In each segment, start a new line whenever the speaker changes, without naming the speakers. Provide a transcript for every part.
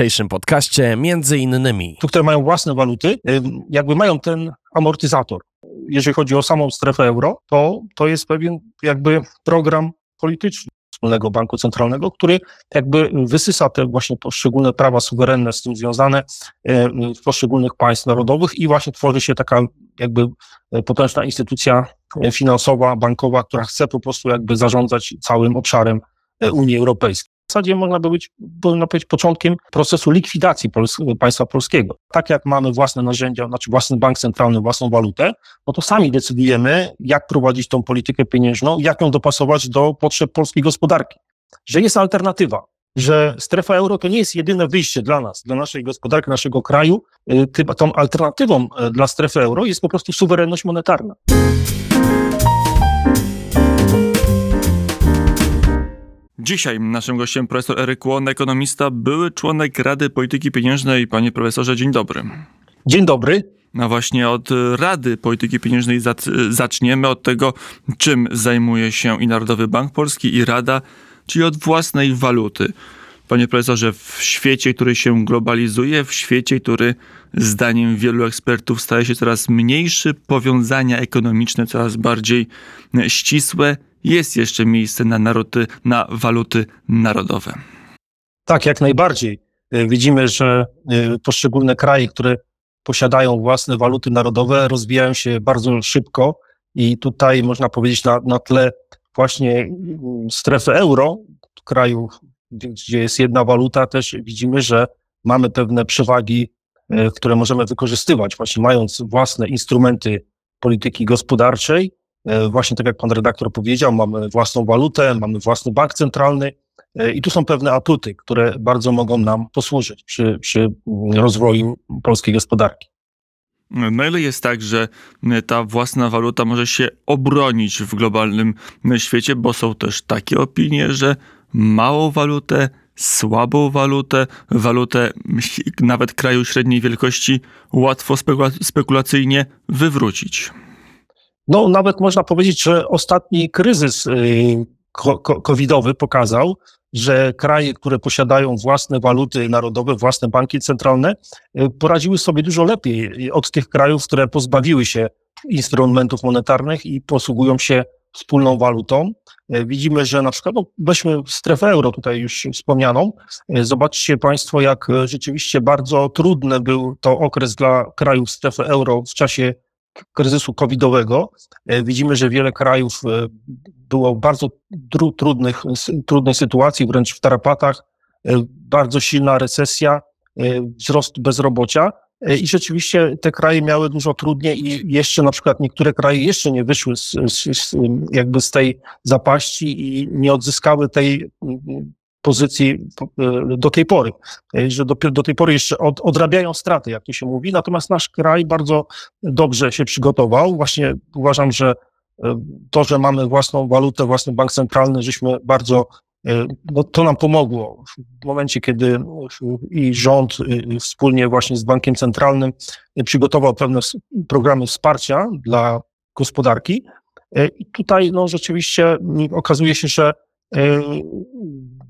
dzisiejszym podcaście między innymi.
które mają własne waluty, jakby mają ten amortyzator. Jeżeli chodzi o samą strefę euro, to, to jest pewien jakby program polityczny wspólnego banku centralnego, który jakby wysysa te właśnie poszczególne prawa suwerenne z tym związane w poszczególnych państw narodowych i właśnie tworzy się taka jakby potężna instytucja finansowa, bankowa, która chce po prostu jakby zarządzać całym obszarem Unii Europejskiej. Zasadzie można by być, można powiedzieć, początkiem procesu likwidacji Pols państwa polskiego. Tak jak mamy własne narzędzia, znaczy własny bank centralny, własną walutę, no to sami decydujemy, jak prowadzić tą politykę pieniężną, jak ją dopasować do potrzeb polskiej gospodarki. Że jest alternatywa, że strefa euro to nie jest jedyne wyjście dla nas, dla naszej gospodarki, naszego kraju. Tą alternatywą dla strefy euro jest po prostu suwerenność monetarna.
Dzisiaj naszym gościem profesor Eryk Łon, ekonomista, były członek Rady Polityki Pieniężnej. Panie profesorze, dzień dobry.
Dzień dobry.
No właśnie od Rady Polityki Pieniężnej zaczniemy, od tego, czym zajmuje się i Narodowy Bank Polski, i Rada, czyli od własnej waluty. Panie profesorze, w świecie, który się globalizuje, w świecie, który zdaniem wielu ekspertów staje się coraz mniejszy, powiązania ekonomiczne coraz bardziej ścisłe, jest jeszcze miejsce na, narody, na waluty narodowe.
Tak, jak najbardziej. Widzimy, że poszczególne kraje, które posiadają własne waluty narodowe, rozwijają się bardzo szybko i tutaj można powiedzieć na, na tle właśnie strefy euro, kraju, gdzie jest jedna waluta, też widzimy, że mamy pewne przewagi, które możemy wykorzystywać, właśnie mając własne instrumenty polityki gospodarczej, Właśnie tak jak pan redaktor powiedział, mamy własną walutę, mamy własny bank centralny i tu są pewne atuty, które bardzo mogą nam posłużyć przy, przy rozwoju polskiej gospodarki.
No ile jest tak, że ta własna waluta może się obronić w globalnym świecie, bo są też takie opinie, że małą walutę, słabą walutę, walutę nawet kraju średniej wielkości łatwo spekulacyjnie wywrócić.
No, nawet można powiedzieć, że ostatni kryzys y, covidowy pokazał, że kraje, które posiadają własne waluty narodowe, własne banki centralne, y, poradziły sobie dużo lepiej od tych krajów, które pozbawiły się instrumentów monetarnych i posługują się wspólną walutą. Y, widzimy, że na przykład, no weźmy strefę euro tutaj już wspomnianą, zobaczcie Państwo, jak rzeczywiście bardzo trudny był to okres dla krajów strefy euro w czasie kryzysu covidowego. E, widzimy, że wiele krajów e, było w bardzo trudnych, trudnej sytuacji, wręcz w tarapatach, e, bardzo silna recesja, wzrost bezrobocia. I rzeczywiście te kraje miały dużo trudniej i jeszcze na przykład niektóre kraje jeszcze nie wyszły z, z, jakby z tej zapaści i nie odzyskały tej pozycji e, do tej pory, e, że dopiero do tej pory jeszcze od, odrabiają straty, jak to się mówi. Natomiast nasz kraj bardzo dobrze się przygotował. Właśnie uważam, że e, to, że mamy własną walutę, własny bank centralny, żeśmy bardzo, no to nam pomogło w momencie, kiedy i rząd wspólnie właśnie z bankiem centralnym przygotował pewne programy wsparcia dla gospodarki. I tutaj no, rzeczywiście okazuje się, że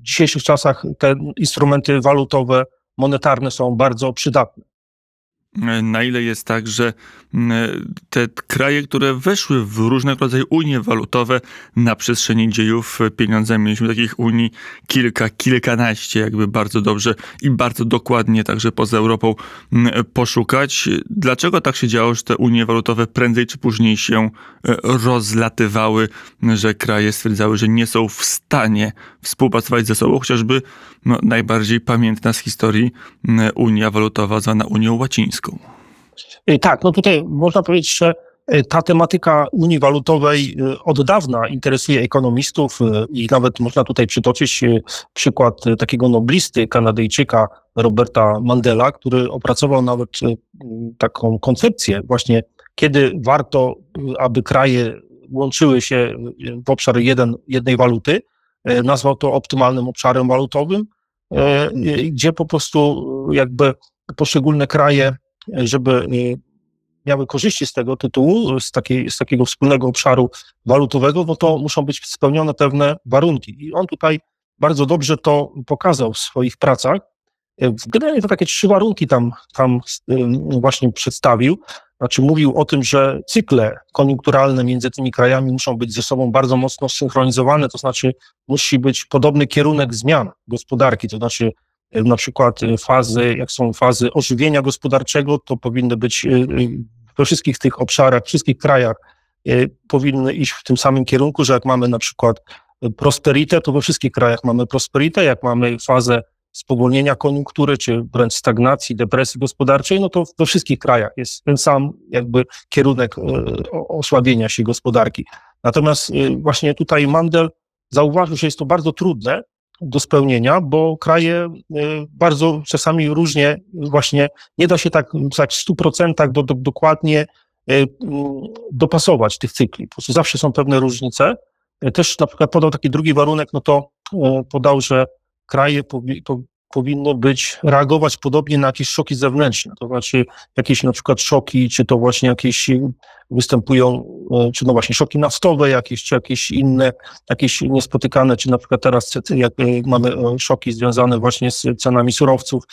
dzisiejszych czasach te instrumenty walutowe, monetarne są bardzo przydatne
na ile jest tak, że te kraje, które weszły w różnego rodzaju unie walutowe na przestrzeni dziejów pieniądze, mieliśmy takich unii kilka, kilkanaście, jakby bardzo dobrze i bardzo dokładnie także poza Europą poszukać. Dlaczego tak się działo, że te unie walutowe prędzej czy później się e, rozlatywały, że kraje stwierdzały, że nie są w stanie współpracować ze sobą, chociażby no, najbardziej pamiętna z historii Unia Walutowa zwana Unią Łacińską.
Y, tak, no tutaj można powiedzieć, że y, ta tematyka Unii Walutowej y, od dawna interesuje ekonomistów i nawet można tutaj przytoczyć przykład takiego noblisty Kanadyjczyka Roberta Mandela, który opracował nawet taką koncepcję właśnie, kiedy warto, aby kraje łączyły się w obszar jeden, jednej waluty, nazwał to optymalnym obszarem walutowym, gdzie po prostu jakby poszczególne kraje żeby e, miały korzyści z tego tytułu, z, takiej, z takiego wspólnego obszaru walutowego, no to muszą być spełnione pewne warunki. I on tutaj bardzo dobrze to pokazał w swoich pracach. Generalnie to takie trzy warunki tam, tam właśnie przedstawił. Znaczy mówił o tym, że cykle koniunkturalne między tymi krajami muszą być ze sobą bardzo mocno synchronizowane, to znaczy musi być podobny kierunek zmian gospodarki, to znaczy na przykład fazy, jak są fazy ożywienia gospodarczego, to powinny być we wszystkich tych obszarach, wszystkich krajach powinny iść w tym samym kierunku, że jak mamy na przykład prosperitę, to we wszystkich krajach mamy prosperitę, jak mamy fazę spowolnienia koniunktury, czy wręcz stagnacji, depresji gospodarczej, no to we wszystkich krajach jest ten sam jakby kierunek osłabienia się gospodarki. Natomiast właśnie tutaj Mandel zauważył, że jest to bardzo trudne do spełnienia, bo kraje e, bardzo czasami różnie właśnie nie da się tak, tak w 100% do, do, dokładnie dopasować tych cykli. Po prostu zawsze są pewne różnice. Też na przykład podał taki drugi warunek, no to podał, że kraje powinno być, reagować podobnie na jakieś szoki zewnętrzne, to znaczy jakieś na przykład szoki, czy to właśnie jakieś występują, e, czy no właśnie szoki naftowe jakieś, czy jakieś inne, jakieś niespotykane, czy na przykład teraz jak e, mamy e, szoki związane właśnie z cenami surowców,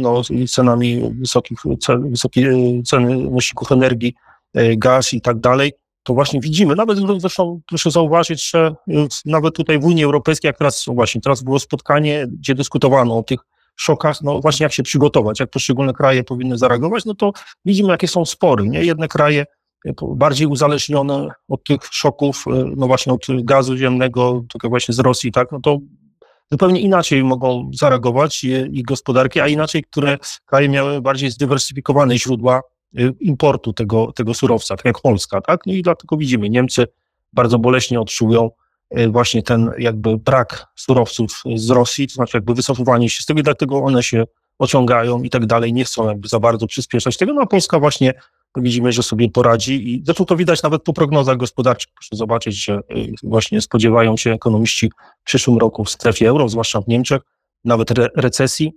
no i cenami wysokich, wysokie ceny nośników energii, gaz i tak dalej, to właśnie widzimy, nawet zresztą proszę zauważyć, że nawet tutaj w Unii Europejskiej, jak teraz właśnie, teraz było spotkanie, gdzie dyskutowano o tych szokach, no właśnie jak się przygotować, jak poszczególne kraje powinny zareagować, no to widzimy, jakie są spory, nie? Jedne kraje y, bardziej uzależnione od tych szoków, y, no właśnie od gazu ziemnego, tylko właśnie z Rosji, tak, no to zupełnie inaczej mogą zareagować i, i gospodarki, a inaczej, które kraje miały bardziej zdywersyfikowane źródła importu tego, tego surowca, tak jak Polska, tak? No i dlatego widzimy, Niemcy bardzo boleśnie odczują y, właśnie ten jakby brak surowców z Rosji, to znaczy jakby wycofywanie się z tego i dlatego one się ociągają i tak dalej, nie chcą jakby za bardzo przyspieszać tego, no a Polska właśnie widzimy, że sobie poradzi i zresztą to widać nawet po prognozach gospodarczych. Proszę zobaczyć, że y, właśnie spodziewają się ekonomiści w przyszłym roku w strefie euro, zwłaszcza w Niemczech, nawet re recesji,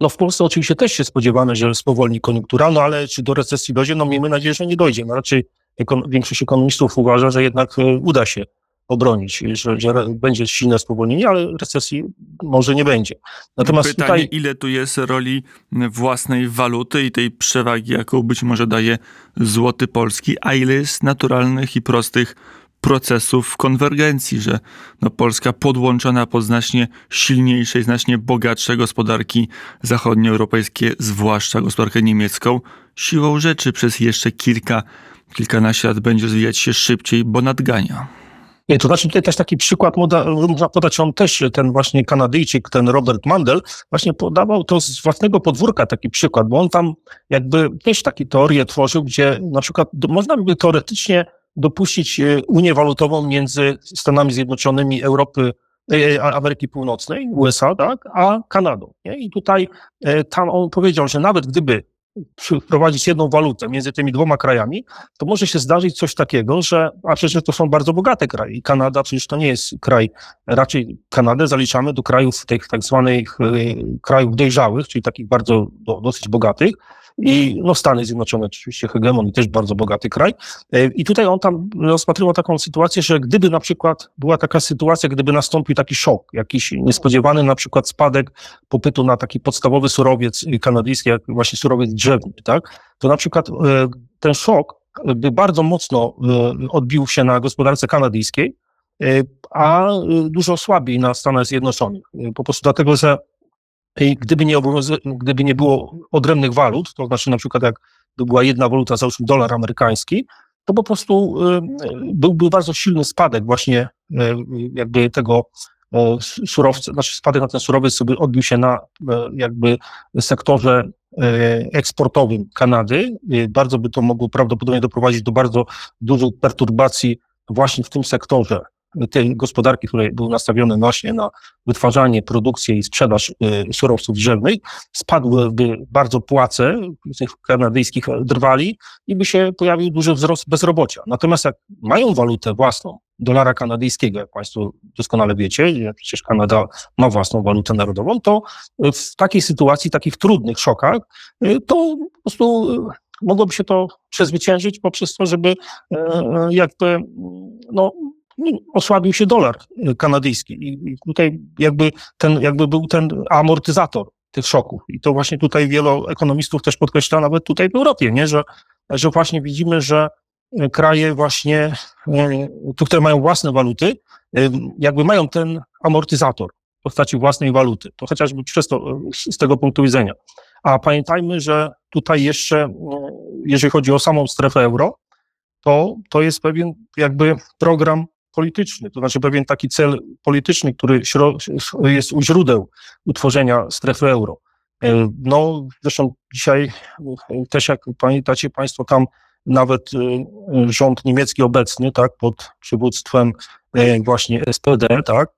no w Polsce oczywiście też się spodziewamy, że spowolni koniunktura, no ale czy do recesji dojdzie? No miejmy nadzieję, że nie dojdzie. No raczej ekon większość ekonomistów uważa, że jednak e, uda się obronić, że, że będzie silne spowolnienie, ale recesji może nie będzie.
Natomiast Pytanie, tutaj... ile tu jest roli własnej waluty i tej przewagi, jaką być może daje złoty polski, a ile jest naturalnych i prostych procesów konwergencji, że no Polska podłączona pod znacznie silniejsze i znacznie bogatsze gospodarki zachodnioeuropejskie, zwłaszcza gospodarkę niemiecką, siłą rzeczy przez jeszcze kilka, kilkanaście lat będzie rozwijać się szybciej, bo nadgania.
Nie, to znaczy tutaj też taki przykład można podać, on też, ten właśnie Kanadyjczyk, ten Robert Mandel, właśnie podawał to z własnego podwórka taki przykład, bo on tam jakby też takie teorie tworzył, gdzie na przykład można by teoretycznie dopuścić e, Unię walutową między Stanami Zjednoczonymi Europy, e, Ameryki Północnej, USA, tak, a Kanadą. Nie? I tutaj e, tam on powiedział, że nawet gdyby wprowadzić jedną walutę między tymi dwoma krajami, to może się zdarzyć coś takiego, że, a przecież to są bardzo bogate kraje i Kanada przecież to nie jest kraj, raczej Kanadę zaliczamy do krajów tych tak zwanych krajów dojrzałych, czyli takich bardzo, dosyć bogatych, i no Stany Zjednoczone oczywiście hegemon i też bardzo bogaty kraj. E, I tutaj on tam rozpatrywał taką sytuację, że gdyby na przykład była taka sytuacja, gdyby nastąpił taki szok, jakiś niespodziewany na przykład spadek popytu na taki podstawowy surowiec kanadyjski, jak właśnie surowiec drzewny, tak, to na przykład e, ten szok by bardzo mocno e, odbił się na gospodarce kanadyjskiej, a dużo słabiej na Stanach Zjednoczonych. Po prostu dlatego, że i gdyby nie, gdyby nie było odrębnych walut, to znaczy na przykład jak by była jedna waluta, załóżmy dolar amerykański, to po prostu y, byłby bardzo silny spadek właśnie y, jakby tego y, surowca, znaczy spadek na ten surowiec sobie odbił się na jakby sektorze eksportowym Kanady. Bardzo by to mogło prawdopodobnie doprowadzić do bardzo dużych perturbacji właśnie w tym sektorze tej gospodarki, które były nastawione właśnie na wytwarzanie, produkcję i sprzedaż y, surowców drzewnych, spadłyby bardzo płace tych kanadyjskich drwali i by się pojawił duży wzrost bezrobocia. Natomiast jak mają walutę własną, dolara kanadyjskiego, jak Państwo doskonale wiecie, przecież Kanada ma własną walutę narodową, to w takiej sytuacji, takich trudnych szokach, y, to po prostu y, mogłoby się to przezwyciężyć poprzez to, żeby jakby no, no, osłabił się dolar kanadyjski i tutaj jakby ten, jakby był ten amortyzator tych szoków. I to właśnie tutaj wielu ekonomistów też podkreśla, nawet tutaj w Europie, nie? Że, że właśnie widzimy, że kraje właśnie, tu, które mają własne waluty, jakby mają ten amortyzator w postaci własnej waluty. To chociażby przez to, z tego punktu widzenia. A pamiętajmy, że tutaj jeszcze, jeżeli chodzi o samą strefę euro, to, to jest pewien jakby program polityczny, to znaczy pewien taki cel polityczny, który jest u źródeł utworzenia strefy euro. E, no, zresztą dzisiaj też jak pamiętacie Państwo, tam nawet e, rząd niemiecki obecny, tak, pod przywództwem e, właśnie SPD, tak,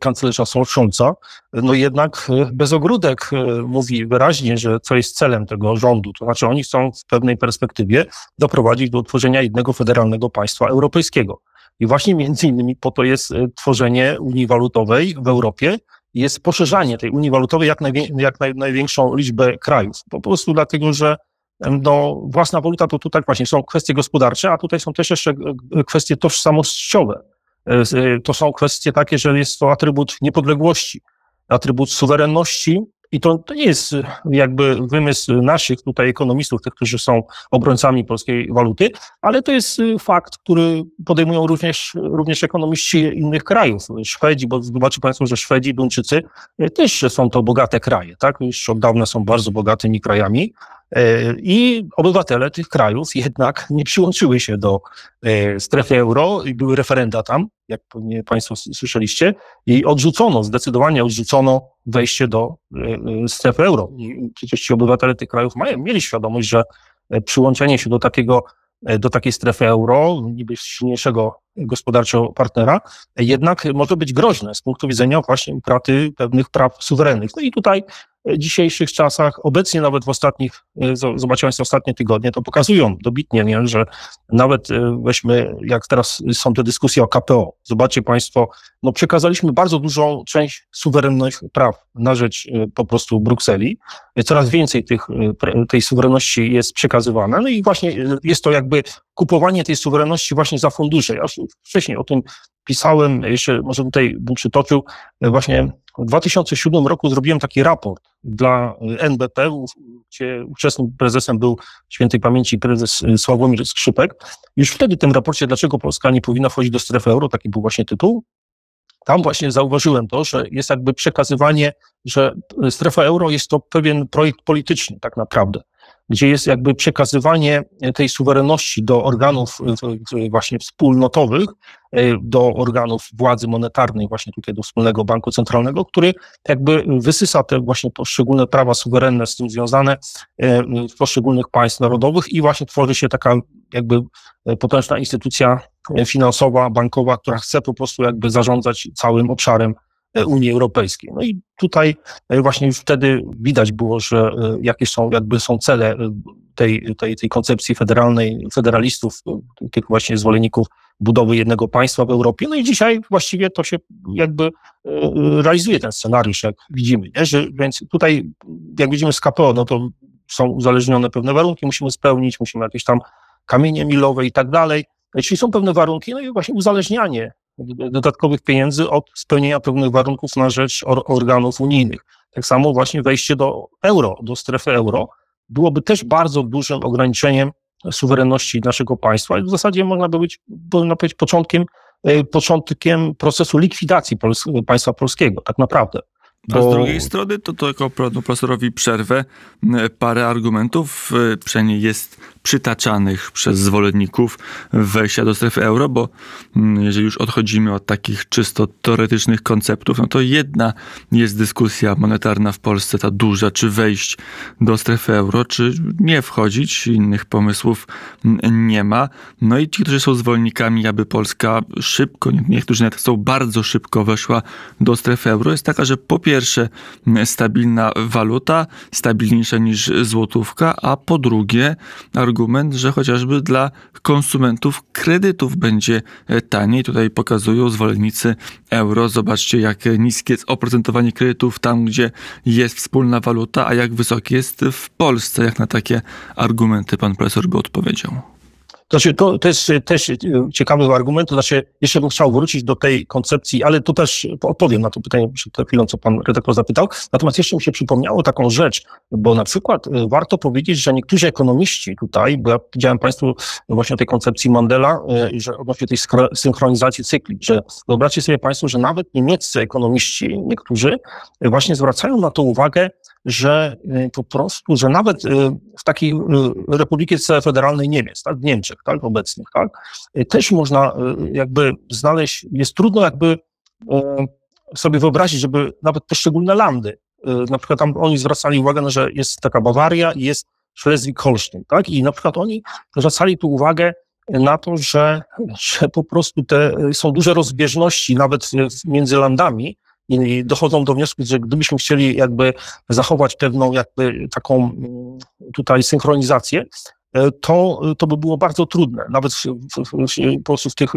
kanclerza Scholza, no jednak bez ogródek mówi wyraźnie, że co jest celem tego rządu. To znaczy oni chcą w pewnej perspektywie doprowadzić do utworzenia jednego federalnego państwa europejskiego. I właśnie między innymi po to jest e, tworzenie Unii Walutowej w Europie, jest poszerzanie tej Unii Walutowej jak, najwię jak naj największą liczbę krajów. Po prostu dlatego, że no, własna waluta to tutaj właśnie są kwestie gospodarcze, a tutaj są też jeszcze e, kwestie tożsamościowe. E, to są kwestie takie, że jest to atrybut niepodległości, atrybut suwerenności i to, to nie jest jakby wymysł naszych tutaj ekonomistów, tych, którzy są obrońcami polskiej waluty, ale to jest y, fakt, który podejmują również, również ekonomiści innych krajów. Szwedzi, bo zobaczy Państwo, że Szwedzi, Duńczycy y, też są to bogate kraje, tak? Już od dawna są bardzo bogatymi krajami. E, I obywatele tych krajów jednak nie przyłączyły się do e, strefy euro i były referenda tam, jak pewnie Państwo słyszeliście, i odrzucono, zdecydowanie odrzucono wejście do e, strefy euro. I przecież ci obywatele tych krajów mają, mieli świadomość, że przyłączenie się do takiego do takiej strefy euro, niby silniejszego gospodarczo partnera, jednak może być groźne z punktu widzenia właśnie utraty pewnych praw suwerennych. No i tutaj dzisiejszych czasach, obecnie nawet w ostatnich, e, zobaczyłem ostatnie tygodnie, to pokazują dobitnie, nie, że nawet e, weźmy, jak teraz są te dyskusje o KPO, zobaczcie Państwo, no przekazaliśmy bardzo dużą część suwerennych praw na rzecz e, po prostu Brukseli. Coraz więcej tych, tej suwerenności jest przekazywane, no i właśnie jest to jakby kupowanie tej suwerenności właśnie za fundusze. Ja już wcześniej o tym pisałem, jeszcze może tutaj bym przytoczył, właśnie w 2007 roku zrobiłem taki raport dla NBP, gdzie ówczesnym prezesem był świętej pamięci prezes Sławomir Skrzypek. Już wtedy w tym raporcie, dlaczego Polska nie powinna wchodzić do strefy euro, taki był właśnie tytuł, tam właśnie zauważyłem to, że jest jakby przekazywanie, że strefa euro jest to pewien projekt polityczny tak naprawdę gdzie jest jakby przekazywanie tej suwerenności do organów właśnie wspólnotowych, e, do organów władzy monetarnej, właśnie tutaj do wspólnego banku centralnego, który jakby wysysa te właśnie poszczególne prawa suwerenne z tym związane e, w poszczególnych państw narodowych i właśnie tworzy się taka jakby potężna instytucja finansowa, bankowa, która chce po prostu jakby zarządzać całym obszarem Unii Europejskiej. No i tutaj e, właśnie już wtedy widać było, że e, jakie są, jakby są cele e, tej, tej, tej koncepcji federalnej, federalistów, tych właśnie zwolenników budowy jednego państwa w Europie. No i dzisiaj właściwie to się jakby realizuje ten scenariusz, jak widzimy. Nie? Że, więc tutaj, jak widzimy z KPO, no to są uzależnione pewne warunki, musimy spełnić, musimy jakieś tam kamienie milowe i tak dalej. Czyli są pewne warunki, no i właśnie uzależnianie dodatkowych pieniędzy od spełnienia pewnych warunków na rzecz or organów unijnych. Tak samo właśnie wejście do euro, do strefy euro byłoby też bardzo dużym ograniczeniem suwerenności naszego państwa i w zasadzie można by być, można powiedzieć, początkiem, e, początkiem procesu likwidacji Pols państwa polskiego, tak naprawdę.
A z drugiej strony, to tylko panu profesorowi przerwę, parę argumentów przynajmniej jest przytaczanych przez zwolenników wejścia do strefy euro, bo jeżeli już odchodzimy od takich czysto teoretycznych konceptów, no to jedna jest dyskusja monetarna w Polsce, ta duża, czy wejść do strefy euro, czy nie wchodzić, innych pomysłów nie ma. No i ci, którzy są zwolennikami, aby Polska szybko, niektórzy nawet chcą bardzo szybko weszła do strefy euro, jest taka, że po pierwsze stabilna waluta, stabilniejsza niż złotówka, a po drugie argument, że chociażby dla konsumentów kredytów będzie taniej. Tutaj pokazują zwolennicy euro. Zobaczcie, jak niskie jest oprocentowanie kredytów tam, gdzie jest wspólna waluta, a jak wysokie jest w Polsce. Jak na takie argumenty pan profesor by odpowiedział?
Znaczy, to, jest też ciekawy argument, znaczy, jeszcze bym chciał wrócić do tej koncepcji, ale to też odpowiem na to pytanie przed chwilą, co pan redaktor zapytał. Natomiast jeszcze mi się przypomniało taką rzecz, bo na przykład warto powiedzieć, że niektórzy ekonomiści tutaj, bo ja powiedziałem państwu właśnie o tej koncepcji Mandela, że odnośnie tej synchronizacji cykli, że wyobraźcie sobie państwo, że nawet niemieccy ekonomiści, niektórzy właśnie zwracają na to uwagę, że y, po prostu, że nawet y, w takiej y, Republice Federalnej Niemiec, tak, w Niemczech, tak, obecnych, tak, też można jakby znaleźć, jest trudno jakby sobie wyobrazić, żeby nawet poszczególne landy, na przykład tam oni zwracali uwagę, no, że jest taka Bawaria i jest Schleswig-Holstein, tak, i na przykład oni zwracali tu uwagę na to, że, że po prostu te są duże rozbieżności nawet między landami, i dochodzą do wniosku, że gdybyśmy chcieli jakby zachować pewną jakby taką mm, tutaj synchronizację, e, to, to by było bardzo trudne. Nawet w, w, w, po prostu w tych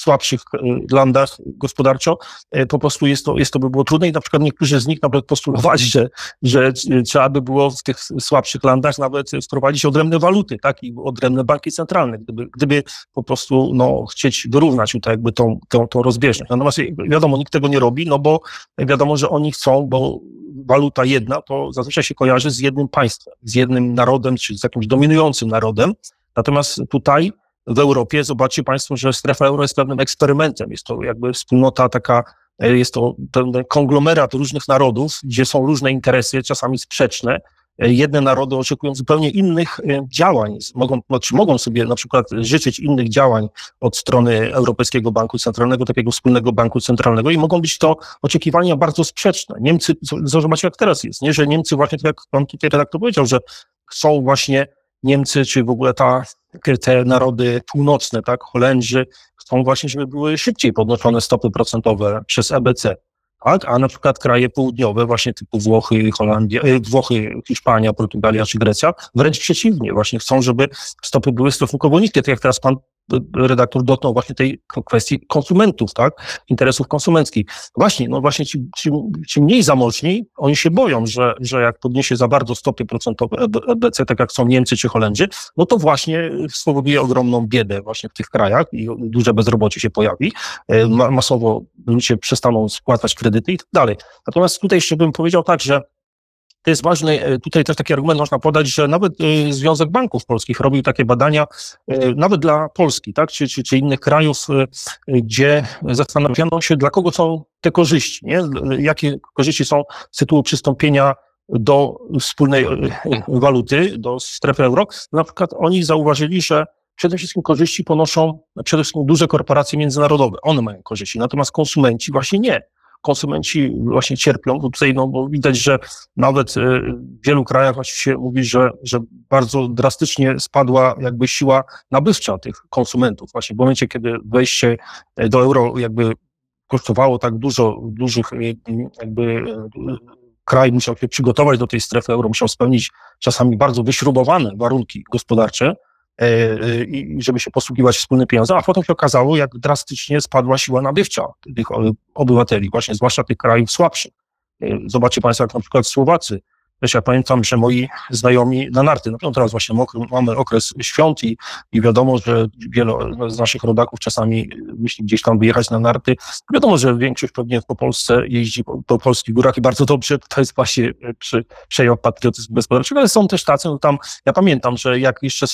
słabszych e, landach gospodarczo, e, po prostu jest to, jest to by było trudne i na przykład niektórzy z nich nawet postulowali, że, że trzeba by było w tych słabszych landach nawet wprowadzić odrębne waluty, tak, i odrębne banki centralne, gdyby, gdyby po prostu, no, chcieć wyrównać tutaj jakby tą, tą, tą rozbieżność. Natomiast wiadomo, nikt tego nie robi, no bo wiadomo, że oni chcą, bo waluta jedna to zazwyczaj się kojarzy z jednym państwem, z jednym narodem, czy z jakimś dominującym narodem, Natomiast tutaj w Europie. Zobaczcie Państwo, że strefa euro jest pewnym eksperymentem. Jest to jakby wspólnota taka, e, jest to ten konglomerat różnych narodów, gdzie są różne interesy, czasami sprzeczne. E, jedne narody oczekują zupełnie innych e, działań, mogą, znaczy mogą sobie na przykład życzyć innych działań od strony Europejskiego Banku Centralnego, takiego wspólnego banku centralnego i mogą być to oczekiwania bardzo sprzeczne. Niemcy, zobaczcie jak teraz jest, nie? że Niemcy właśnie, tak jak pan tutaj redaktor powiedział, że chcą właśnie Niemcy, czy w ogóle ta, te narody północne, tak, Holendrzy, chcą właśnie, żeby były szybciej podnoszone stopy procentowe przez EBC. Tak? A na przykład kraje południowe, właśnie typu Włochy, Holandia, e, Włochy, Hiszpania, Portugalia czy Grecja, wręcz przeciwnie, właśnie chcą, żeby stopy były stosunkowo niskie, tak jak teraz pan redaktor dotknął właśnie tej kwestii konsumentów, tak? Interesów konsumenckich. Właśnie, no właśnie ci, ci, ci mniej zamożni, oni się boją, że, że jak podniesie za bardzo stopy procentowe EBC, tak jak są Niemcy czy Holendrzy, no to właśnie spowoduje ogromną biedę właśnie w tych krajach i duże bezrobocie się pojawi. E, masowo ludzie przestaną spłacać kredyty i tak dalej. Natomiast tutaj jeszcze bym powiedział tak, że to jest ważne, e, tutaj też taki argument można podać, że nawet e, Związek Banków Polskich robił takie badania, e, nawet dla Polski, tak, czy, czy, czy innych krajów, gdzie zastanawiano się, dla kogo są te korzyści, nie? jakie korzyści są z tytułu przystąpienia do wspólnej waluty, do strefy euro. Na przykład oni zauważyli, że przede wszystkim korzyści ponoszą przede wszystkim duże korporacje międzynarodowe. One mają korzyści, natomiast konsumenci właśnie nie konsumenci właśnie cierpią, tutaj no, bo widać, że nawet e, w wielu krajach właśnie się mówi, że, że bardzo drastycznie spadła jakby siła nabywcza tych konsumentów. Właśnie w momencie, kiedy wejście do euro jakby kosztowało tak dużo, dużych e, jakby kraj musiał się przygotować do tej strefy euro, musiał spełnić czasami bardzo wyśrubowane warunki gospodarcze, i żeby się posługiwać wspólnym pieniądzem, a potem się okazało, jak drastycznie spadła siła nabywcza tych obywateli, właśnie zwłaszcza tych krajów słabszych. E, zobaczcie Państwo, jak na przykład Słowacy Wiesz, ja pamiętam, że moi znajomi na narty, no teraz właśnie mamy okres świąt i, i wiadomo, że wielu z naszych rodaków czasami myśli gdzieś tam wyjechać na narty. Wiadomo, że większość pewnie po Polsce jeździ po, po polskich górach i bardzo dobrze, to jest właśnie przy, przejaw patriotyzmu gospodarczego, ale są też tacy, no tam, ja pamiętam, że jak jeszcze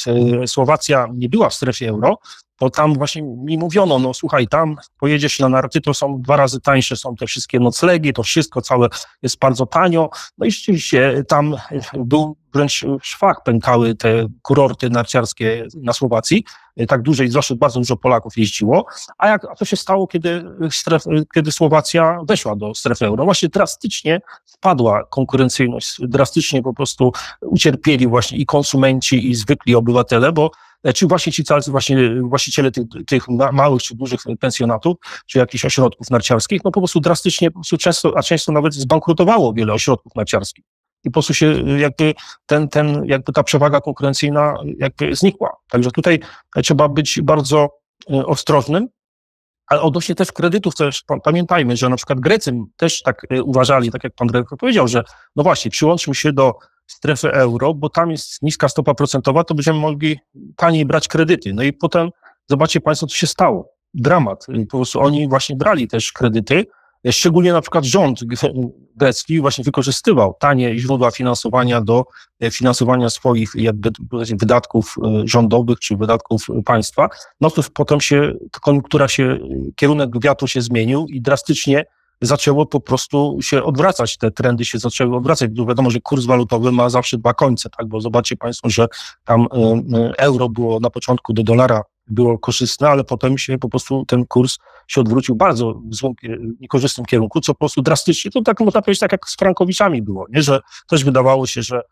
Słowacja nie była w strefie euro, bo tam właśnie mi mówiono, no słuchaj, tam pojedziesz na narty, to są dwa razy tańsze, są te wszystkie noclegi, to wszystko całe jest bardzo tanio. No i rzeczywiście tam był wręcz szwach pękały te kurorty narciarskie na Słowacji, tak duże i zwłaszcza bardzo dużo Polaków jeździło. A jak a co się stało, kiedy, stref, kiedy Słowacja weszła do strefy euro? Właśnie drastycznie spadła konkurencyjność, drastycznie po prostu ucierpieli właśnie i konsumenci, i zwykli obywatele, bo E, czy właśnie ci cały, właśnie właściciele tych, tych małych czy dużych pensjonatów, czy jakichś ośrodków narciarskich, no po prostu drastycznie, po prostu często, a często nawet zbankrutowało wiele ośrodków narciarskich. I po prostu się jakby ten, ten, jakby ta przewaga konkurencyjna jakby znikła. Także tutaj trzeba być bardzo e, ostrożnym, ale odnośnie też kredytów też pamiętajmy, że na przykład Grecy też tak e, uważali, tak jak pan dyrektor powiedział, że no właśnie, przyłączmy się do strefy euro, bo tam jest niska stopa procentowa, to będziemy mogli taniej brać kredyty. No i potem zobaczcie Państwo, co się stało. Dramat. Po prostu oni właśnie brali też kredyty, Szczególnie na przykład rząd grecki właśnie wykorzystywał tanie źródła finansowania do e, finansowania swoich jakby wydatków e, rządowych czy wydatków państwa. No to potem się koniunktura się, kierunek wiatru się zmienił i drastycznie zaczęło po prostu się odwracać, te trendy się zaczęły odwracać. Wiadomo, że kurs walutowy ma zawsze dwa końce, tak, bo zobaczcie Państwo, że tam e, euro było na początku do dolara było korzystne, ale potem się po prostu ten kurs się odwrócił bardzo w złym, niekorzystnym kierunku, co po prostu drastycznie, to tak można powiedzieć, tak jak z frankowiczami było, nie? że też wydawało się, że,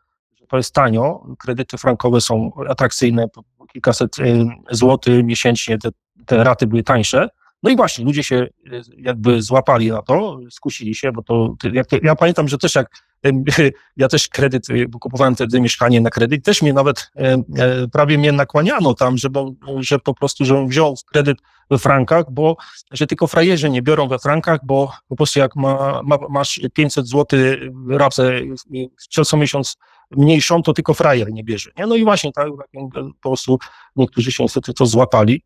to jest tanio, kredyty frankowe są atrakcyjne, kilkaset y, złotych miesięcznie, te, te raty były tańsze, no i właśnie, ludzie się y, jakby złapali na to, skusili się, bo to, jak, ja pamiętam, że też jak ja też kredyt, bo kupowałem wtedy mieszkanie na kredyt, też mnie nawet e, e, prawie mnie nakłaniano tam, żeby, że po prostu, żebym wziął kredyt we frankach, bo, że tylko frajerzy nie biorą we frankach, bo po prostu jak ma, ma, masz 500 zł rapę co miesiąc mniejszą, to tylko frajer nie bierze. Nie? No i właśnie tak, tak po prostu niektórzy się niestety to złapali.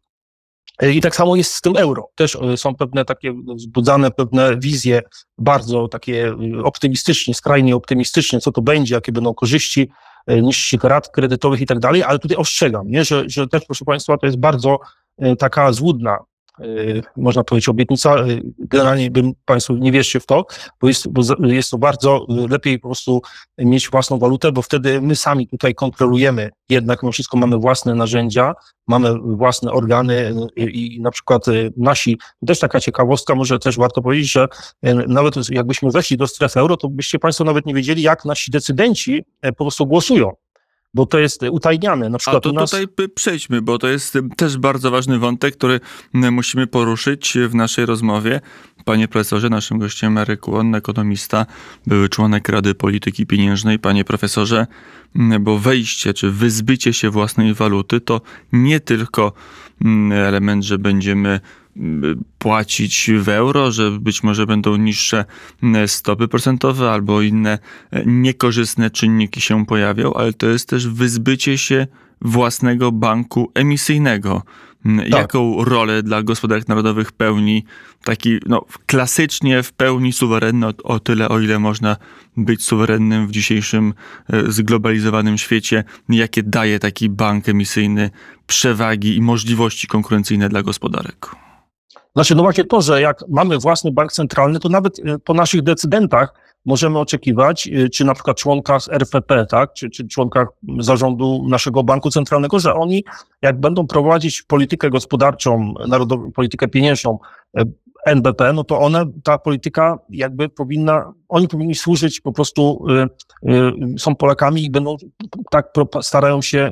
I tak samo jest z tym euro. Też e, są pewne takie wzbudzane pewne wizje bardzo takie e, optymistycznie, skrajnie optymistycznie, co to będzie, jakie będą korzyści, e, niższych rat kredytowych i tak dalej, ale tutaj ostrzegam, nie, że, że też, proszę Państwa, to jest bardzo taka złudna można powiedzieć, obietnica. Y, generalnie bym Państwu nie wierzcie w to, bo jest, bo jest to bardzo y, lepiej po prostu mieć własną walutę, bo wtedy my sami tutaj kontrolujemy, jednak my wszystko mamy własne narzędzia, mamy własne organy i, i na przykład nasi, też taka ciekawostka, może też warto powiedzieć, że nawet jakbyśmy weszli do strefy euro, to byście Państwo nawet nie wiedzieli, jak nasi decydenci po prostu głosują bo to jest utajniane. Na przykład
A to
nas...
tutaj przejdźmy, bo to jest też bardzo ważny wątek, który musimy poruszyć w naszej rozmowie. Panie profesorze, naszym gościem Marek Kłon, ekonomista, były członek Rady Polityki Pieniężnej. Panie profesorze, bo wejście czy wyzbycie się własnej waluty to nie tylko element, że będziemy płacić w euro, że być może będą niższe stopy procentowe albo inne e, niekorzystne czynniki się pojawią, ale to jest też wyzbycie się własnego banku emisyjnego. Tak. Jaką rolę dla gospodarek narodowych pełni taki no, klasycznie w pełni suwerenny o, o tyle, o ile można być suwerennym w dzisiejszym e, zglobalizowanym świecie? Jakie daje taki bank emisyjny przewagi i możliwości konkurencyjne dla gospodarek?
Znaczy, no właśnie to, że jak mamy własny bank centralny, to nawet y, po naszych decydentach możemy oczekiwać, y, czy na przykład członka z RFP, tak, czy, czy członka zarządu naszego banku centralnego, że oni, jak będą prowadzić politykę gospodarczą, narodową, politykę pieniężną y, NBP, no to one, ta polityka jakby powinna, oni powinni służyć po prostu, y, y, są Polakami i będą tak starają się y,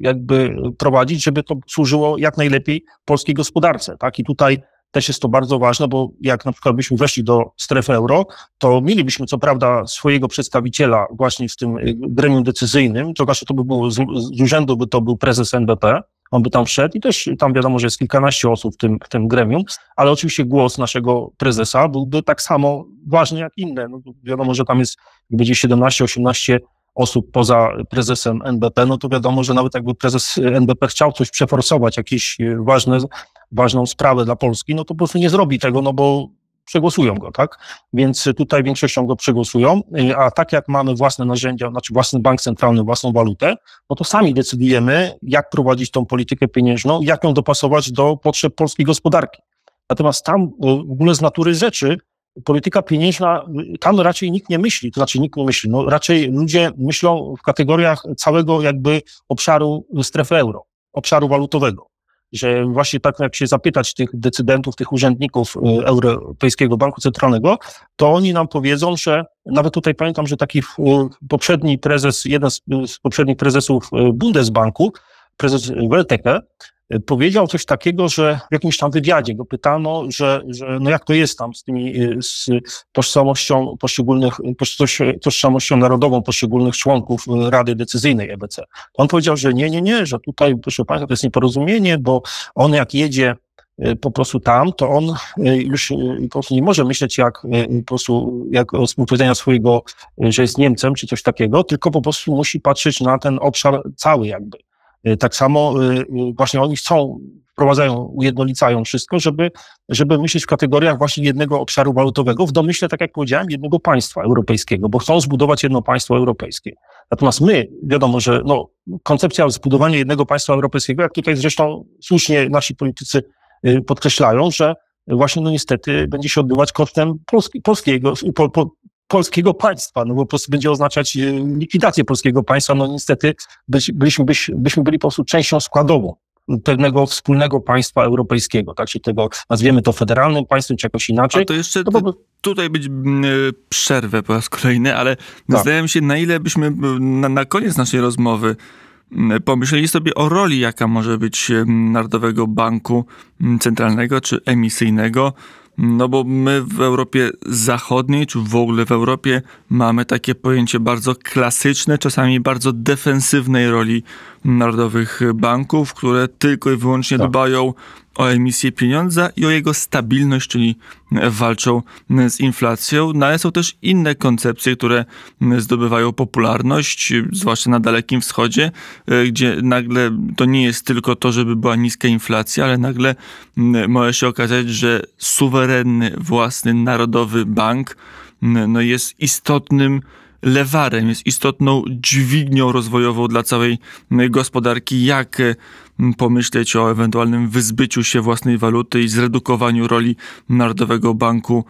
jakby prowadzić, żeby to służyło jak najlepiej polskiej gospodarce, tak? I tutaj też jest to bardzo ważne, bo jak na przykład byśmy weszli do strefy euro, to mielibyśmy co prawda swojego przedstawiciela właśnie w tym gremium decyzyjnym, to to by było z, z urzędu by to był prezes NBP, on by tam wszedł i też tam wiadomo, że jest kilkanaście osób w tym, w tym gremium, ale oczywiście głos naszego prezesa byłby tak samo ważny jak inne. No, wiadomo, że tam jest, będzie 17-18 osób poza prezesem NBP, no to wiadomo, że nawet jakby prezes NBP chciał coś przeforsować, jakieś ważne, ważną sprawę dla Polski, no to po prostu nie zrobi tego, no bo przegłosują go, tak? Więc tutaj większością go przegłosują, a tak jak mamy własne narzędzia, znaczy własny bank centralny, własną walutę, no to sami decydujemy, jak prowadzić tą politykę pieniężną, jak ją dopasować do potrzeb polskiej gospodarki. Natomiast tam w ogóle z natury rzeczy polityka pieniężna, tam raczej nikt nie myśli, to znaczy nikt nie myśli, no raczej ludzie myślą w kategoriach całego jakby obszaru strefy euro, obszaru walutowego że właśnie tak jak się zapytać tych decydentów, tych urzędników y, Europejskiego Banku Centralnego, to oni nam powiedzą, że nawet tutaj pamiętam, że taki y, poprzedni prezes, jeden z, z poprzednich prezesów y, Bundesbanku, prezes Welteke, powiedział coś takiego, że w jakimś tam wywiadzie go pytano, że, że no jak to jest tam z tymi, y, z tożsamością poszczególnych, tożsamością narodową poszczególnych członków y, Rady Decyzyjnej EBC. On powiedział, że nie, nie, nie, że tutaj, proszę Państwa, to jest nieporozumienie, bo on jak jedzie y, po prostu tam, to on y, już y, po prostu nie może myśleć jak y, po prostu jak o współpowiedzenia swojego, y, że jest Niemcem czy coś takiego, tylko po prostu musi patrzeć na ten obszar cały jakby. Y, Tak samo y, y, właśnie oni chcą, wprowadzają, ujednolicają wszystko, żeby, żeby myśleć w kategoriach właśnie jednego obszaru walutowego, w domyśle, tak jak powiedziałem, jednego państwa europejskiego, bo chcą zbudować jedno państwo europejskie. Natomiast my, wiadomo, że no, koncepcja zbudowania jednego państwa europejskiego, jak tutaj zresztą słusznie nasi politycy podkreślają, że właśnie no niestety będzie się odbywać kosztem polski, polskiego, po, po, polskiego państwa, no bo po prostu będzie oznaczać y, likwidację polskiego państwa, no niestety być, byliśmy, byś, byśmy byli po prostu częścią składową pewnego wspólnego państwa europejskiego, tak, czyli tego, nazwiemy to federalnym państwem, czy jakoś
A
inaczej.
to jeszcze
To po prostu-
tutaj być mm, y, przerwę po raz kolejny, ale
Tak.
zastanawiam się, na ile byśmy na, na koniec naszej rozmowy pomyśleli sobie o roli, jaka może być mm, Narodowego Banku Centralnego czy emisyjnego. No bo my w Europie Zachodniej, czy w ogóle w Europie mamy takie pojęcie bardzo klasyczne, czasami bardzo defensywnej roli narodowych banków, które tylko i wyłącznie
Tak.
dbają o emisję pieniądza i o jego stabilność, czyli walczą z inflacją. No ale są też inne koncepcje, które zdobywają popularność, zwłaszcza na Dalekim Wschodzie, e, gdzie nagle to nie jest tylko to, żeby była niska inflacja, ale nagle m, może się okazać, że suwerenny, własny, narodowy bank m, no jest istotnym lewarem, jest istotną dźwignią rozwojową dla całej gospodarki. Jak e, pomyśleć o ewentualnym wyzbyciu się własnej waluty i zredukowaniu roli Narodowego Banku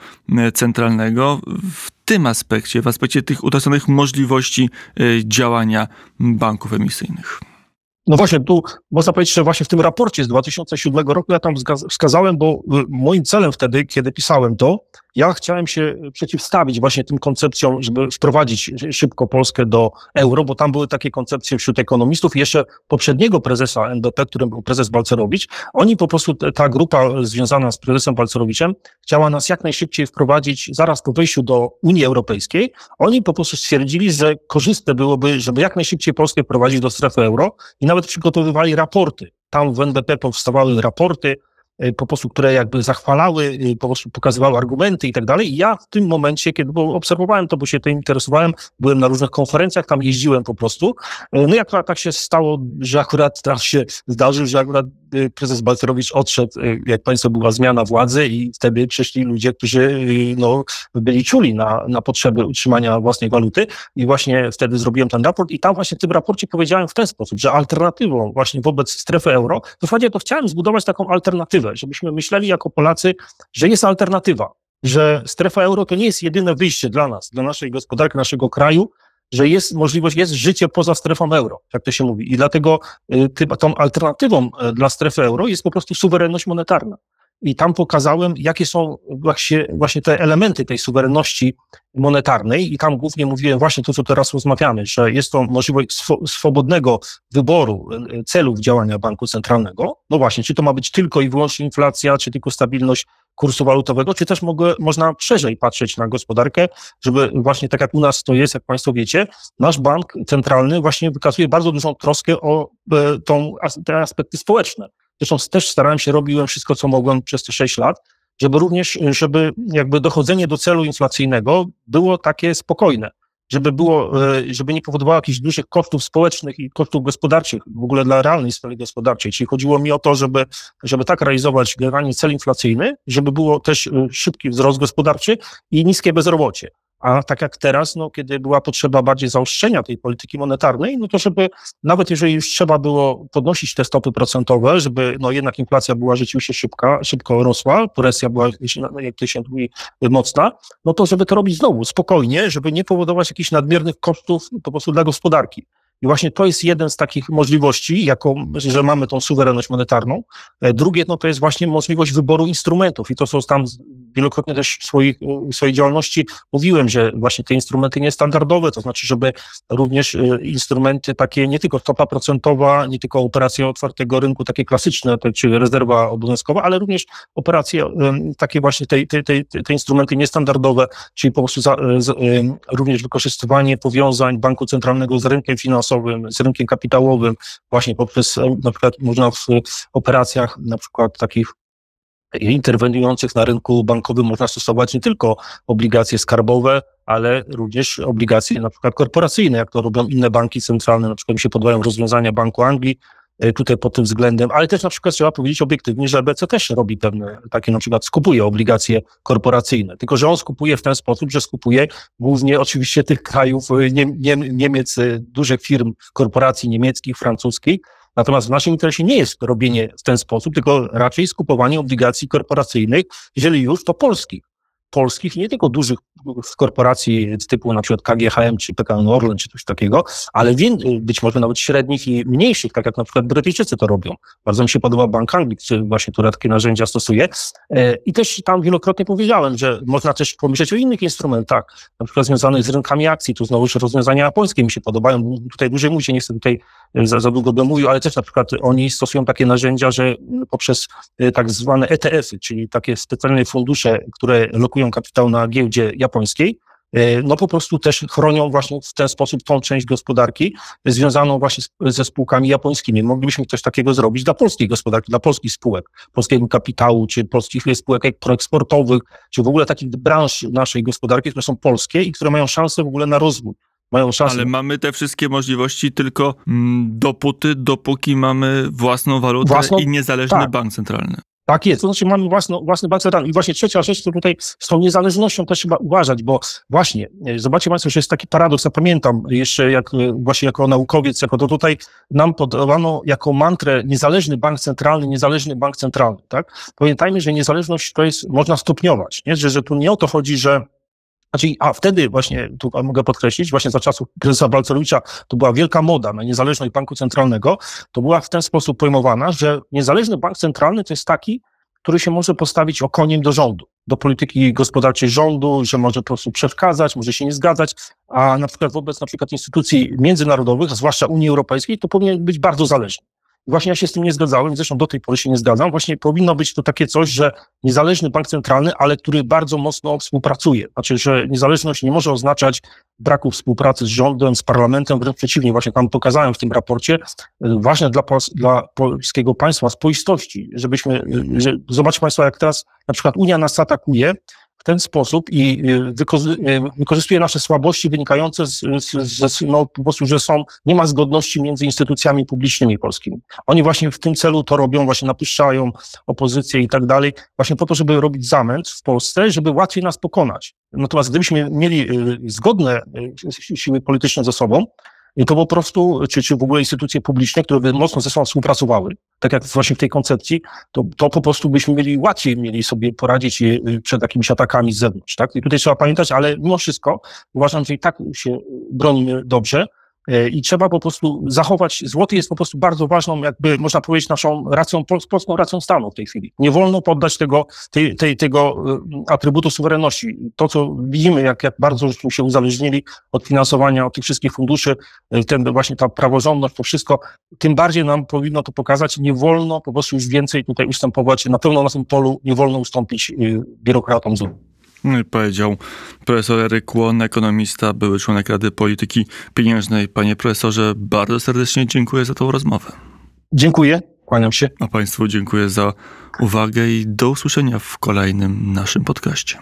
Centralnego w tym aspekcie, w aspekcie tych utraconych możliwości e, działania banków emisyjnych.
No właśnie, tu można powiedzieć, że właśnie w tym raporcie z 2007 roku ja tam wskaz- wskazałem, bo moim celem wtedy, kiedy pisałem to, ja chciałem się przeciwstawić właśnie tym koncepcjom, żeby wprowadzić szybko Polskę do euro, bo tam były takie koncepcje wśród ekonomistów. Jeszcze poprzedniego prezesa NBP, którym był prezes Balcerowicz, oni po prostu, ta grupa związana z prezesem Balcerowiczem chciała nas jak najszybciej wprowadzić zaraz po wejściu do Unii Europejskiej. Oni po prostu stwierdzili, że korzystne byłoby, żeby jak najszybciej Polskę wprowadzić do strefy euro i przygotowywali raporty. Tam w NBP powstawały raporty, po prostu, które jakby zachwalały, y, po prostu pokazywały argumenty i tak dalej. I ja w tym momencie, kiedy obserwowałem to, bo się tym interesowałem, byłem na różnych konferencjach, tam jeździłem po prostu. Y, No i akurat tak się stało, że akurat teraz się zdarzył, że akurat y, prezes Balcerowicz odszedł, y, jak państwo była zmiana władzy i wtedy przyszli ludzie, którzy y, no, byli czuli na, na potrzeby utrzymania własnej waluty i właśnie wtedy zrobiłem ten raport i tam właśnie w tym raporcie powiedziałem w ten sposób, że alternatywą właśnie wobec strefy euro, w zasadzie to chciałem zbudować taką alternatywę, żebyśmy myśleli jako Polacy, że jest alternatywa, że strefa euro to nie jest jedyne wyjście dla nas, dla naszej gospodarki, naszego kraju, że jest możliwość, jest życie poza strefą euro, jak to się mówi. I dlatego y, tą alternatywą y, dla strefy euro jest po prostu suwerenność monetarna. I tam pokazałem, jakie są właśnie, właśnie te elementy tej suwerenności monetarnej i tam głównie mówiłem właśnie to, co teraz rozmawiamy, że jest to możliwość swo- swobodnego wyboru y, celów działania banku centralnego. No właśnie, czy to ma być tylko i wyłącznie inflacja, czy tylko stabilność kursu walutowego, czy też mogę, można szerzej patrzeć na gospodarkę, żeby właśnie tak jak u nas to jest, jak Państwo wiecie, nasz bank centralny właśnie wykazuje bardzo dużą troskę o e, tą, te aspekty społeczne. Zresztą też starałem się, robiłem wszystko, co mogłem przez te sześć lat, żeby również, żeby jakby dochodzenie do celu inflacyjnego było takie spokojne, żeby było, e, żeby nie powodowało jakichś dużych kosztów społecznych i kosztów gospodarczych, w ogóle dla realnej sfery gospodarczej. Czyli chodziło mi o to, żeby, żeby tak realizować generalnie cel inflacyjny, żeby było też e, szybki wzrost gospodarczy i niskie bezrobocie. A tak jak teraz, no, kiedy była potrzeba bardziej zaostrzenia tej polityki monetarnej, no to żeby nawet jeżeli już trzeba było podnosić te stopy procentowe, żeby no jednak inflacja była rzeczywiście szybka, szybko rosła, presja była, no, jak to się mówi, mocna, no to żeby to robić znowu spokojnie, żeby nie powodować jakichś nadmiernych kosztów po prostu dla gospodarki. I właśnie to jest jeden z takich możliwości, jaką, że mamy tą suwerenność monetarną. E, Drugie, no to jest właśnie możliwość wyboru instrumentów i to są tam wielokrotnie też w swoich, w swojej działalności mówiłem, że właśnie te instrumenty niestandardowe, to znaczy, żeby również e, instrumenty takie, nie tylko stopa procentowa, nie tylko operacje otwartego rynku, takie klasyczne, te, czy rezerwa obowiązkowa, ale również operacje takie właśnie, te, te, te, te instrumenty niestandardowe, czyli po prostu za, e, z, również wykorzystywanie powiązań banku centralnego z rynkiem finansowym, z rynkiem kapitałowym, właśnie poprzez e, na przykład można w operacjach na przykład takich interweniujących na rynku bankowym można stosować nie tylko obligacje skarbowe, ale również obligacje na przykład korporacyjne, jak to robią inne banki centralne, na przykład mi się podobają rozwiązania Banku Anglii, tutaj pod tym względem, ale też na przykład trzeba powiedzieć obiektywnie, że EBC też robi pewne takie, na przykład skupuje obligacje korporacyjne, tylko że on skupuje w ten sposób, że skupuje głównie oczywiście tych krajów e, nie, nie, Niemiec, e, dużych firm, korporacji niemieckich, francuskich, Natomiast w naszym interesie nie jest robienie w ten sposób, tylko raczej skupowanie obligacji korporacyjnych, jeżeli już, to polskich. Polskich, nie tylko dużych korporacji typu na przykład KGHM czy PKN Orlen czy coś takiego, ale być może nawet średnich i mniejszych, tak jak na przykład Brytyjczycy to robią. Bardzo mi się podoba Bank Anglii, który właśnie które takie narzędzia stosuje. E, I też tam wielokrotnie powiedziałem, że można też pomyśleć o innych instrumentach, na przykład związanych z rynkami akcji. Tu znowu rozwiązania japońskie mi się podobają. Tutaj dłużej mówię, nie chcę tutaj za, za długo będę mówił, ale też na przykład oni stosują takie narzędzia, że poprzez e, tak zwane ETF-y, czyli takie specjalne fundusze, które lokują kapitał na giełdzie japońskiej, e, no po prostu też chronią właśnie w ten sposób tą część gospodarki związaną właśnie ze spółkami japońskimi. Moglibyśmy coś takiego zrobić dla polskiej gospodarki, dla polskich spółek, polskiego kapitału, czy polskich spółek proeksportowych, czy w ogóle takich branż naszej gospodarki, które są polskie i które mają szansę w ogóle na rozwój mają szansę.
Ale mamy te wszystkie możliwości tylko mm, dopóty, dopóki mamy własną walutę własną? i niezależny tak. bank centralny.
Tak jest, to znaczy mamy własną, własny bank centralny. I właśnie trzecia rzecz, to tutaj z tą niezależnością też trzeba uważać, bo właśnie, e, zobaczcie Państwo, że jest taki paradoks, ja pamiętam jeszcze jak, e, właśnie jako naukowiec, jako to tutaj nam podawano jako mantrę niezależny bank centralny, niezależny bank centralny, tak? Pamiętajmy, że niezależność to jest, można stopniować, nie? Że, że tu nie o to chodzi, że znaczy, a wtedy właśnie, tu mogę podkreślić, właśnie za czasów prezesa Balcerowicza to była wielka moda na niezależność banku centralnego, to była w ten sposób pojmowana, że niezależny bank centralny to jest taki, który się może postawić okoniem do rządu, do polityki gospodarczej rządu, że może po prostu przeszkadzać, może się nie zgadzać, a na przykład wobec na przykład instytucji międzynarodowych, zwłaszcza Unii Europejskiej, to powinien być bardzo zależny. Właśnie ja się z tym nie zgadzałem, zresztą do tej pory się nie zgadzam. Właśnie powinno być to takie coś, że niezależny bank centralny, ale który bardzo mocno współpracuje. Znaczy, że niezależność nie może oznaczać braku współpracy z rządem, z parlamentem, wręcz przeciwnie, właśnie tam pokazałem w tym raporcie, ważne dla, dla polskiego państwa spoistości, żebyśmy, że, zobaczcie Państwo, jak teraz na przykład Unia nas atakuje, ten sposób i y, y, wykorzystuje nasze słabości wynikające z, z, z, no, po prostu, że są, nie ma zgodności między instytucjami publicznymi polskimi. Oni właśnie w tym celu to robią, właśnie napuszczają opozycję i tak dalej, właśnie po to, żeby robić zamęt w Polsce, żeby łatwiej nas pokonać. Natomiast gdybyśmy mieli y, zgodne siły polityczne ze sobą, i to po prostu, czy, czy w ogóle instytucje publiczne, które by mocno ze sobą współpracowały, tak jak właśnie w tej koncepcji, to, to po prostu byśmy mieli łatwiej mieli sobie poradzić y, przed jakimiś atakami z zewnątrz, tak? I tutaj trzeba pamiętać, ale mimo wszystko uważam, że i tak się bronimy dobrze, i trzeba po prostu zachować, złoty jest po prostu bardzo ważną, jakby można powiedzieć, naszą racją, polską racją stanu w tej chwili. Nie wolno poddać tego, tej, tej, tego e, atrybutu suwerenności. To, co widzimy, jak, jak bardzo żeśmy się uzależnili od finansowania, od tych wszystkich funduszy, e, ten właśnie ta praworządność, to wszystko, tym bardziej nam powinno to pokazać, nie wolno po prostu już więcej tutaj ustępować, na pewno na tym polu nie wolno ustąpić biurokratom z.
No powiedział profesor Eryk Łon, ekonomista, były członek Rady Polityki Pieniężnej. Panie profesorze, bardzo serdecznie dziękuję za tą rozmowę.
Dziękuję, kłaniam się.
A Państwu dziękuję za uwagę i do usłyszenia w kolejnym naszym podcaście.